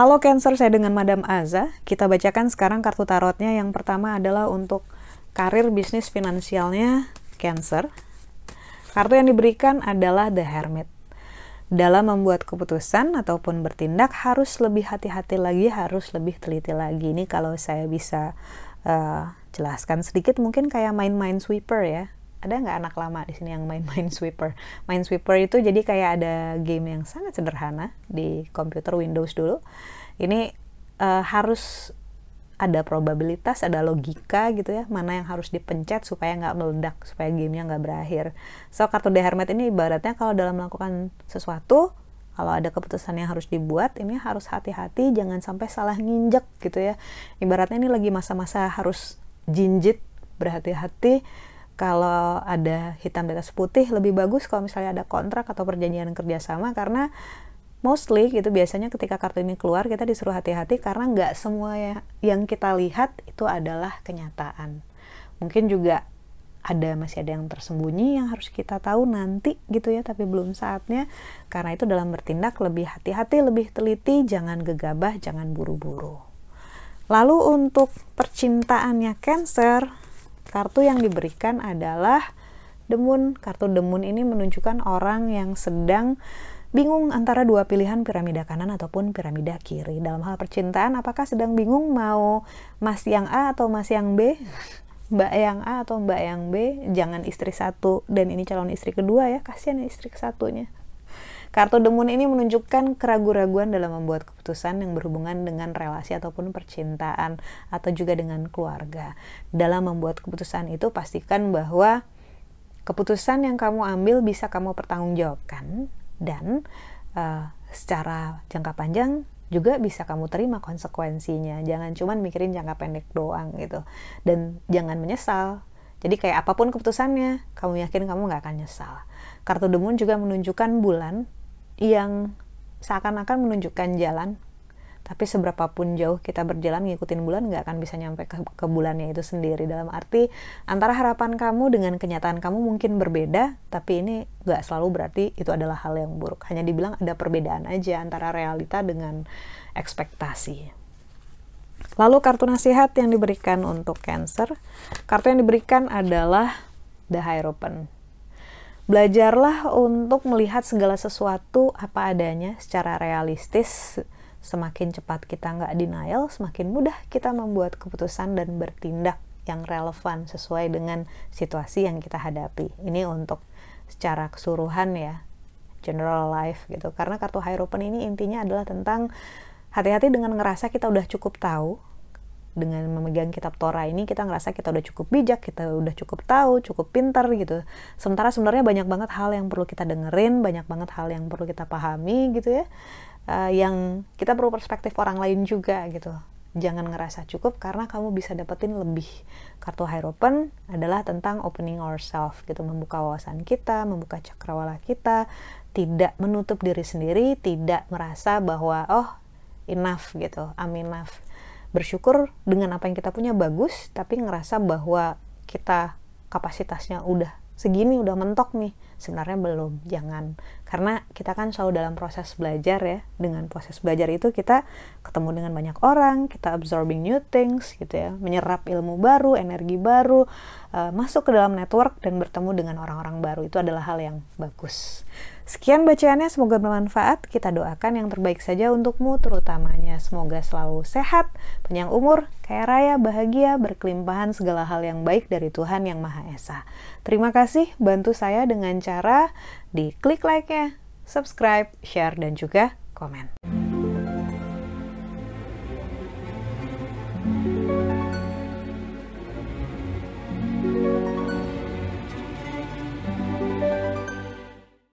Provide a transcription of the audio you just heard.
Halo Cancer, saya dengan Madam Aza. Kita bacakan sekarang kartu tarotnya. Yang pertama adalah untuk karir bisnis finansialnya Cancer. Kartu yang diberikan adalah The Hermit. Dalam membuat keputusan ataupun bertindak harus lebih hati-hati lagi, harus lebih teliti lagi. Ini kalau saya bisa uh, jelaskan sedikit, mungkin kayak main-main sweeper ya ada nggak anak lama di sini yang main Minesweeper? Minesweeper itu jadi kayak ada game yang sangat sederhana di komputer Windows dulu. Ini uh, harus ada probabilitas, ada logika gitu ya, mana yang harus dipencet supaya nggak meledak, supaya gamenya nggak berakhir. So kartu The Hermit ini ibaratnya kalau dalam melakukan sesuatu, kalau ada keputusan yang harus dibuat, ini harus hati-hati, jangan sampai salah nginjek gitu ya. Ibaratnya ini lagi masa-masa harus jinjit, berhati-hati, kalau ada hitam di atas putih lebih bagus kalau misalnya ada kontrak atau perjanjian kerjasama karena mostly gitu biasanya ketika kartu ini keluar kita disuruh hati-hati karena nggak semua ya, yang kita lihat itu adalah kenyataan. Mungkin juga ada masih ada yang tersembunyi yang harus kita tahu nanti gitu ya tapi belum saatnya. Karena itu dalam bertindak lebih hati-hati lebih teliti jangan gegabah jangan buru-buru. Lalu untuk percintaannya Cancer Kartu yang diberikan adalah demun. Kartu demun ini menunjukkan orang yang sedang bingung antara dua pilihan piramida kanan ataupun piramida kiri. Dalam hal percintaan, apakah sedang bingung mau mas yang A atau mas yang B? Mbak yang A atau Mbak yang B? Jangan istri satu dan ini calon istri kedua ya, kasihan istri kesatunya. Kartu demun ini menunjukkan keraguan-raguan dalam membuat keputusan yang berhubungan dengan relasi ataupun percintaan atau juga dengan keluarga. Dalam membuat keputusan itu pastikan bahwa keputusan yang kamu ambil bisa kamu pertanggungjawabkan dan uh, secara jangka panjang juga bisa kamu terima konsekuensinya. Jangan cuma mikirin jangka pendek doang gitu. Dan jangan menyesal. Jadi kayak apa pun keputusannya, kamu yakin kamu nggak akan nyesal. Kartu demun juga menunjukkan bulan yang seakan-akan menunjukkan jalan tapi seberapapun jauh kita berjalan ngikutin bulan nggak akan bisa nyampe ke, ke bulannya itu sendiri. Dalam arti antara harapan kamu dengan kenyataan kamu mungkin berbeda tapi ini nggak selalu berarti itu adalah hal yang buruk. Hanya dibilang ada perbedaan aja antara realita dengan ekspektasi. Lalu kartu nasihat yang diberikan untuk cancer. Kartu yang diberikan adalah the hierophant Belajarlah untuk melihat segala sesuatu apa adanya secara realistis. Semakin cepat kita nggak denial, semakin mudah kita membuat keputusan dan bertindak yang relevan sesuai dengan situasi yang kita hadapi. Ini untuk secara keseluruhan ya, general life gitu. Karena kartu Hierophant ini intinya adalah tentang hati-hati dengan ngerasa kita udah cukup tahu dengan memegang kitab Torah ini kita ngerasa kita udah cukup bijak, kita udah cukup tahu, cukup pintar gitu. Sementara sebenarnya banyak banget hal yang perlu kita dengerin, banyak banget hal yang perlu kita pahami gitu ya. Uh, yang kita perlu perspektif orang lain juga gitu. Jangan ngerasa cukup karena kamu bisa dapetin lebih. Kartu Hierophant adalah tentang opening ourselves gitu, membuka wawasan kita, membuka cakrawala kita, tidak menutup diri sendiri, tidak merasa bahwa oh enough gitu, I'm enough bersyukur dengan apa yang kita punya bagus tapi ngerasa bahwa kita kapasitasnya udah segini udah mentok nih. Sebenarnya belum jangan. Karena kita kan selalu dalam proses belajar ya. Dengan proses belajar itu kita ketemu dengan banyak orang kita absorbing new things gitu ya. Menyerap ilmu baru energi baru uh, masuk ke dalam network dan bertemu dengan orang-orang baru. Itu adalah hal yang bagus Sekian bacaannya, semoga bermanfaat. Kita doakan yang terbaik saja untukmu, terutamanya semoga selalu sehat, panjang umur, kaya raya, bahagia, berkelimpahan segala hal yang baik dari Tuhan Yang Maha Esa. Terima kasih, bantu saya dengan cara di klik like-nya, subscribe, share, dan juga komen.